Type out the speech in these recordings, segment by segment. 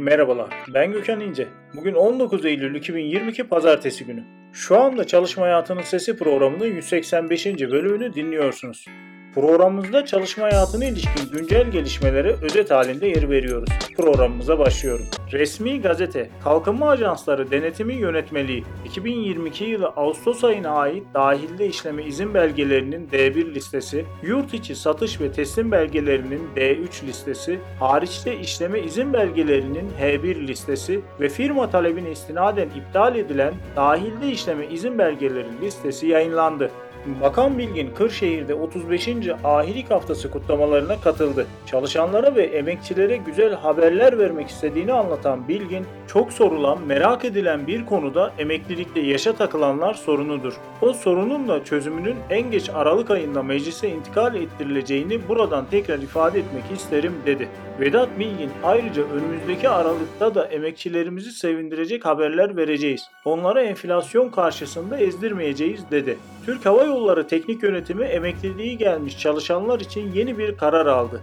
Merhabalar, ben Gökhan İnce. Bugün 19 Eylül 2022 Pazartesi günü. Şu anda Çalışma Hayatının Sesi programının 185. bölümünü dinliyorsunuz. Programımızda çalışma hayatına ilişkin güncel gelişmelere özet halinde yer veriyoruz. Programımıza başlıyorum. Resmi Gazete, Kalkınma Ajansları Denetimi Yönetmeliği 2022 yılı Ağustos ayına ait dahilde işleme izin belgelerinin D1 listesi, yurt içi satış ve teslim belgelerinin D3 listesi, hariçte işleme izin belgelerinin H1 listesi ve firma talebine istinaden iptal edilen dahilde işleme izin belgeleri listesi yayınlandı. Bakan Bilgin Kırşehir'de 35. ahilik haftası kutlamalarına katıldı. Çalışanlara ve emekçilere güzel haberler vermek istediğini anlatan Bilgin, çok sorulan, merak edilen bir konuda emeklilikte yaşa takılanlar sorunudur. O sorunun da çözümünün en geç Aralık ayında meclise intikal ettirileceğini buradan tekrar ifade etmek isterim dedi. Vedat Bilgin ayrıca önümüzdeki Aralık'ta da emekçilerimizi sevindirecek haberler vereceğiz. Onlara enflasyon karşısında ezdirmeyeceğiz dedi. Türk Hava Yolları Teknik Yönetimi emekliliği gelmiş çalışanlar için yeni bir karar aldı.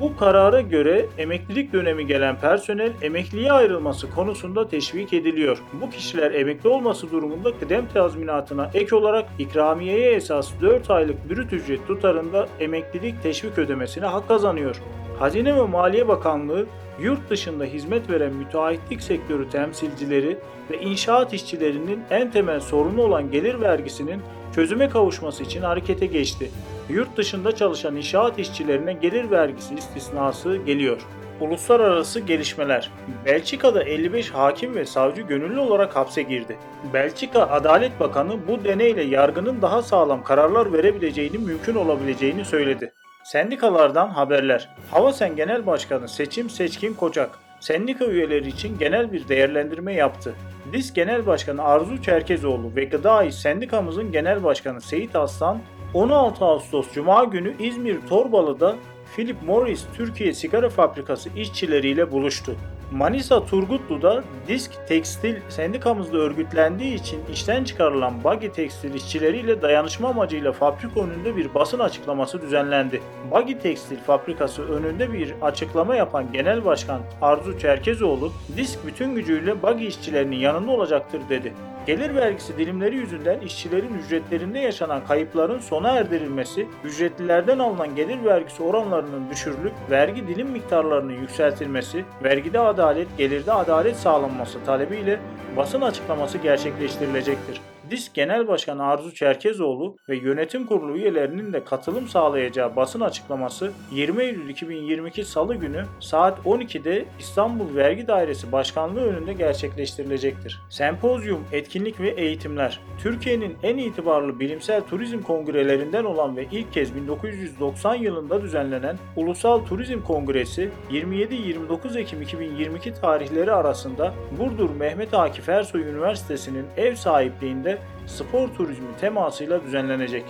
Bu karara göre emeklilik dönemi gelen personel emekliye ayrılması konusunda teşvik ediliyor. Bu kişiler emekli olması durumunda kıdem tazminatına ek olarak ikramiyeye esas 4 aylık brüt ücret tutarında emeklilik teşvik ödemesine hak kazanıyor. Hazine ve Maliye Bakanlığı yurt dışında hizmet veren müteahhitlik sektörü temsilcileri ve inşaat işçilerinin en temel sorunu olan gelir vergisinin çözüme kavuşması için harekete geçti. Yurt dışında çalışan inşaat işçilerine gelir vergisi istisnası geliyor. Uluslararası gelişmeler. Belçika'da 55 hakim ve savcı gönüllü olarak hapse girdi. Belçika Adalet Bakanı bu deneyle yargının daha sağlam kararlar verebileceğini mümkün olabileceğini söyledi. Sendikalardan haberler. Havasen Genel Başkanı Seçim Seçkin Kocak, sendika üyeleri için genel bir değerlendirme yaptı. DİS Genel Başkanı Arzu Çerkezoğlu ve Gıda Sendikamızın Genel Başkanı Seyit Aslan 16 Ağustos Cuma günü İzmir Torbalı'da Philip Morris Türkiye Sigara Fabrikası işçileriyle buluştu. Manisa Turgutlu'da Disk Tekstil sendikamızda örgütlendiği için işten çıkarılan Bagi Tekstil işçileriyle dayanışma amacıyla fabrika önünde bir basın açıklaması düzenlendi. Bagi Tekstil Fabrikası önünde bir açıklama yapan Genel Başkan Arzu Çerkezoğlu, Disk bütün gücüyle Bagi işçilerinin yanında olacaktır dedi. Gelir vergisi dilimleri yüzünden işçilerin ücretlerinde yaşanan kayıpların sona erdirilmesi, ücretlilerden alınan gelir vergisi oranlarının düşürülüp vergi dilim miktarlarının yükseltilmesi, vergide adalet, gelirde adalet sağlanması talebiyle basın açıklaması gerçekleştirilecektir. DİSK Genel Başkanı Arzu Çerkezoğlu ve yönetim kurulu üyelerinin de katılım sağlayacağı basın açıklaması 20 Eylül 2022 Salı günü saat 12'de İstanbul Vergi Dairesi Başkanlığı önünde gerçekleştirilecektir. Sempozyum, etkinlik ve eğitimler Türkiye'nin en itibarlı bilimsel turizm kongrelerinden olan ve ilk kez 1990 yılında düzenlenen Ulusal Turizm Kongresi 27-29 Ekim 2022 tarihleri arasında Burdur Mehmet Akif Ersoy Üniversitesi'nin ev sahipliğinde spor turizmi temasıyla düzenlenecek.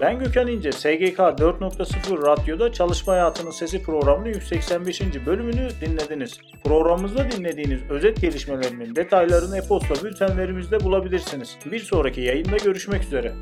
Ben Gökhan İnce, SGK 4.0 Radyo'da Çalışma Hayatının Sesi programının 185. bölümünü dinlediniz. Programımızda dinlediğiniz özet gelişmelerinin detaylarını e-posta bültenlerimizde bulabilirsiniz. Bir sonraki yayında görüşmek üzere.